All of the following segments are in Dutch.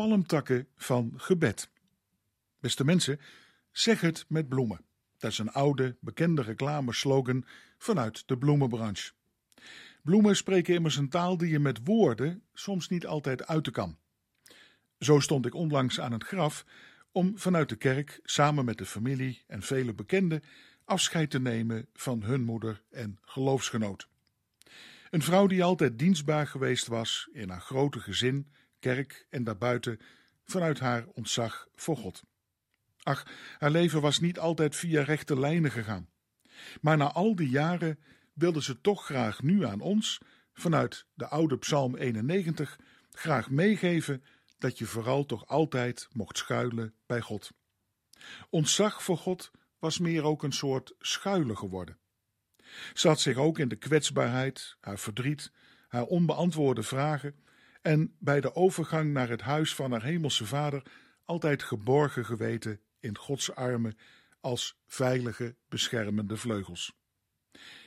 palmtakken van gebed. Beste mensen, zeg het met bloemen. Dat is een oude, bekende reclameslogan vanuit de bloemenbranche. Bloemen spreken immers een taal die je met woorden soms niet altijd uiten kan. Zo stond ik onlangs aan het graf om vanuit de kerk samen met de familie en vele bekenden afscheid te nemen van hun moeder en geloofsgenoot. Een vrouw die altijd dienstbaar geweest was in haar grote gezin, kerk en daarbuiten vanuit haar ontzag voor God. Ach, haar leven was niet altijd via rechte lijnen gegaan. Maar na al die jaren wilde ze toch graag nu aan ons, vanuit de oude Psalm 91, graag meegeven dat je vooral toch altijd mocht schuilen bij God. Ontzag voor God was meer ook een soort schuilen geworden. Ze had zich ook in de kwetsbaarheid, haar verdriet, haar onbeantwoorde vragen en bij de overgang naar het huis van haar hemelse vader altijd geborgen geweten in Gods armen als veilige, beschermende vleugels.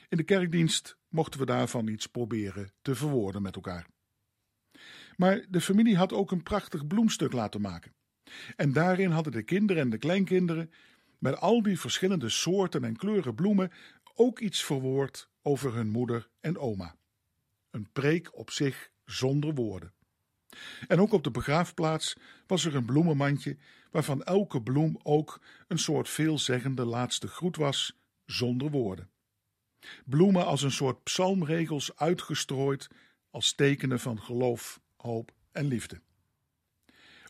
In de kerkdienst mochten we daarvan iets proberen te verwoorden met elkaar. Maar de familie had ook een prachtig bloemstuk laten maken. En daarin hadden de kinderen en de kleinkinderen, met al die verschillende soorten en kleuren bloemen, ook iets verwoord over hun moeder en oma. Een preek op zich zonder woorden. En ook op de begraafplaats was er een bloemenmandje waarvan elke bloem ook een soort veelzeggende laatste groet was, zonder woorden. Bloemen als een soort psalmregels uitgestrooid als tekenen van geloof, hoop en liefde.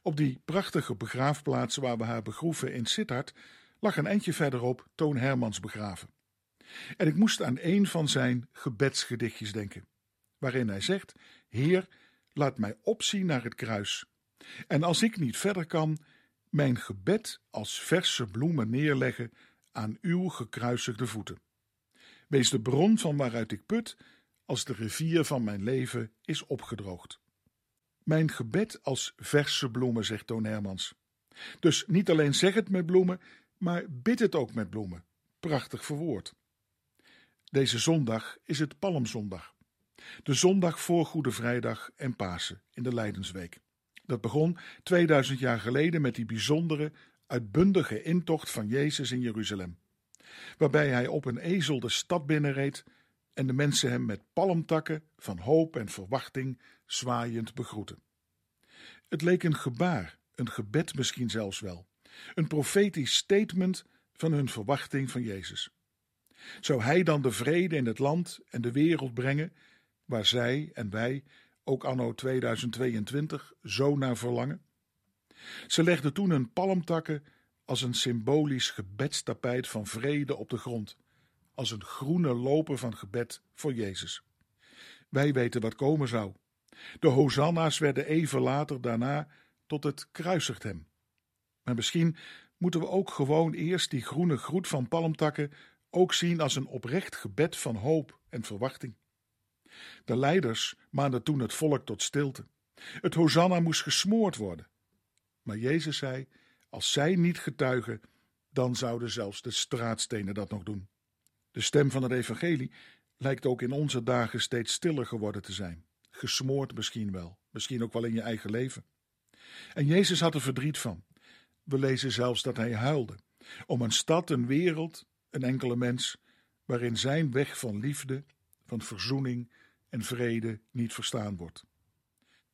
Op die prachtige begraafplaats waar we haar begroeven in Sittard lag een eindje verderop Toon Hermans begraven. En ik moest aan een van zijn gebedsgedichtjes denken, waarin hij zegt: Heer, laat mij opzien naar het kruis. En als ik niet verder kan, mijn gebed als verse bloemen neerleggen aan uw gekruisigde voeten. Wees de bron van waaruit ik put, als de rivier van mijn leven is opgedroogd. Mijn gebed als verse bloemen, zegt Toon Hermans. Dus niet alleen zeg het met bloemen, maar bid het ook met bloemen. Prachtig verwoord. Deze zondag is het Palmzondag. De zondag voor Goede Vrijdag en Pasen in de Lijdensweek. Dat begon 2000 jaar geleden met die bijzondere, uitbundige intocht van Jezus in Jeruzalem. Waarbij hij op een ezel de stad binnenreed en de mensen hem met palmtakken van hoop en verwachting zwaaiend begroeten. Het leek een gebaar, een gebed misschien zelfs wel, een profetisch statement van hun verwachting van Jezus. Zou hij dan de vrede in het land en de wereld brengen, waar zij en wij, ook anno 2022, zo naar verlangen? Ze legden toen hun palmtakken als een symbolisch gebedstapijt van vrede op de grond, als een groene loper van gebed voor Jezus. Wij weten wat komen zou. De hosanna's werden even later daarna tot het kruisigt hem. Maar misschien moeten we ook gewoon eerst die groene groet van palmtakken ook zien als een oprecht gebed van hoop en verwachting. De leiders maanden toen het volk tot stilte. Het hosanna moest gesmoord worden. Maar Jezus zei: als zij niet getuigen, dan zouden zelfs de straatstenen dat nog doen. De stem van het evangelie lijkt ook in onze dagen steeds stiller geworden te zijn. Gesmoord misschien wel, misschien ook wel in je eigen leven. En Jezus had er verdriet van. We lezen zelfs dat hij huilde. Om een stad, een wereld, een enkele mens, waarin zijn weg van liefde, van verzoening en vrede niet verstaan wordt.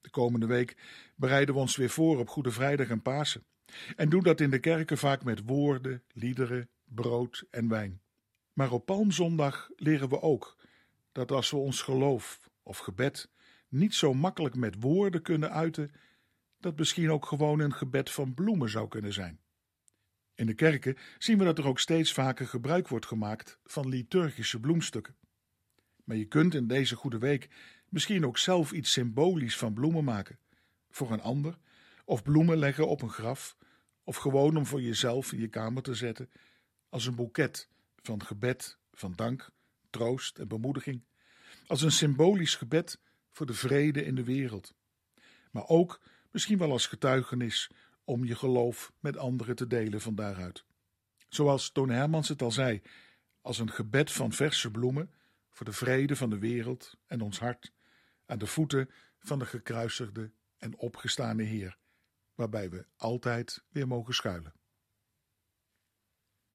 De komende week bereiden we ons weer voor op Goede Vrijdag en Pasen. En doen dat in de kerken vaak met woorden, liederen, brood en wijn. Maar op Palmzondag leren we ook dat als we ons geloof of gebed niet zo makkelijk met woorden kunnen uiten, dat misschien ook gewoon een gebed van bloemen zou kunnen zijn. In de kerken zien we dat er ook steeds vaker gebruik wordt gemaakt van liturgische bloemstukken. Maar je kunt in deze goede week misschien ook zelf iets symbolisch van bloemen maken, voor een ander, of bloemen leggen op een graf, of gewoon om voor jezelf in je kamer te zetten, als een boeket van gebed, van dank, troost en bemoediging, als een symbolisch gebed voor de vrede in de wereld. Maar ook misschien wel als getuigenis om je geloof met anderen te delen van daaruit. Zoals Toon Hermans het al zei, als een gebed van verse bloemen voor de vrede van de wereld en ons hart, aan de voeten van de gekruisigde en opgestane Heer, waarbij we altijd weer mogen schuilen.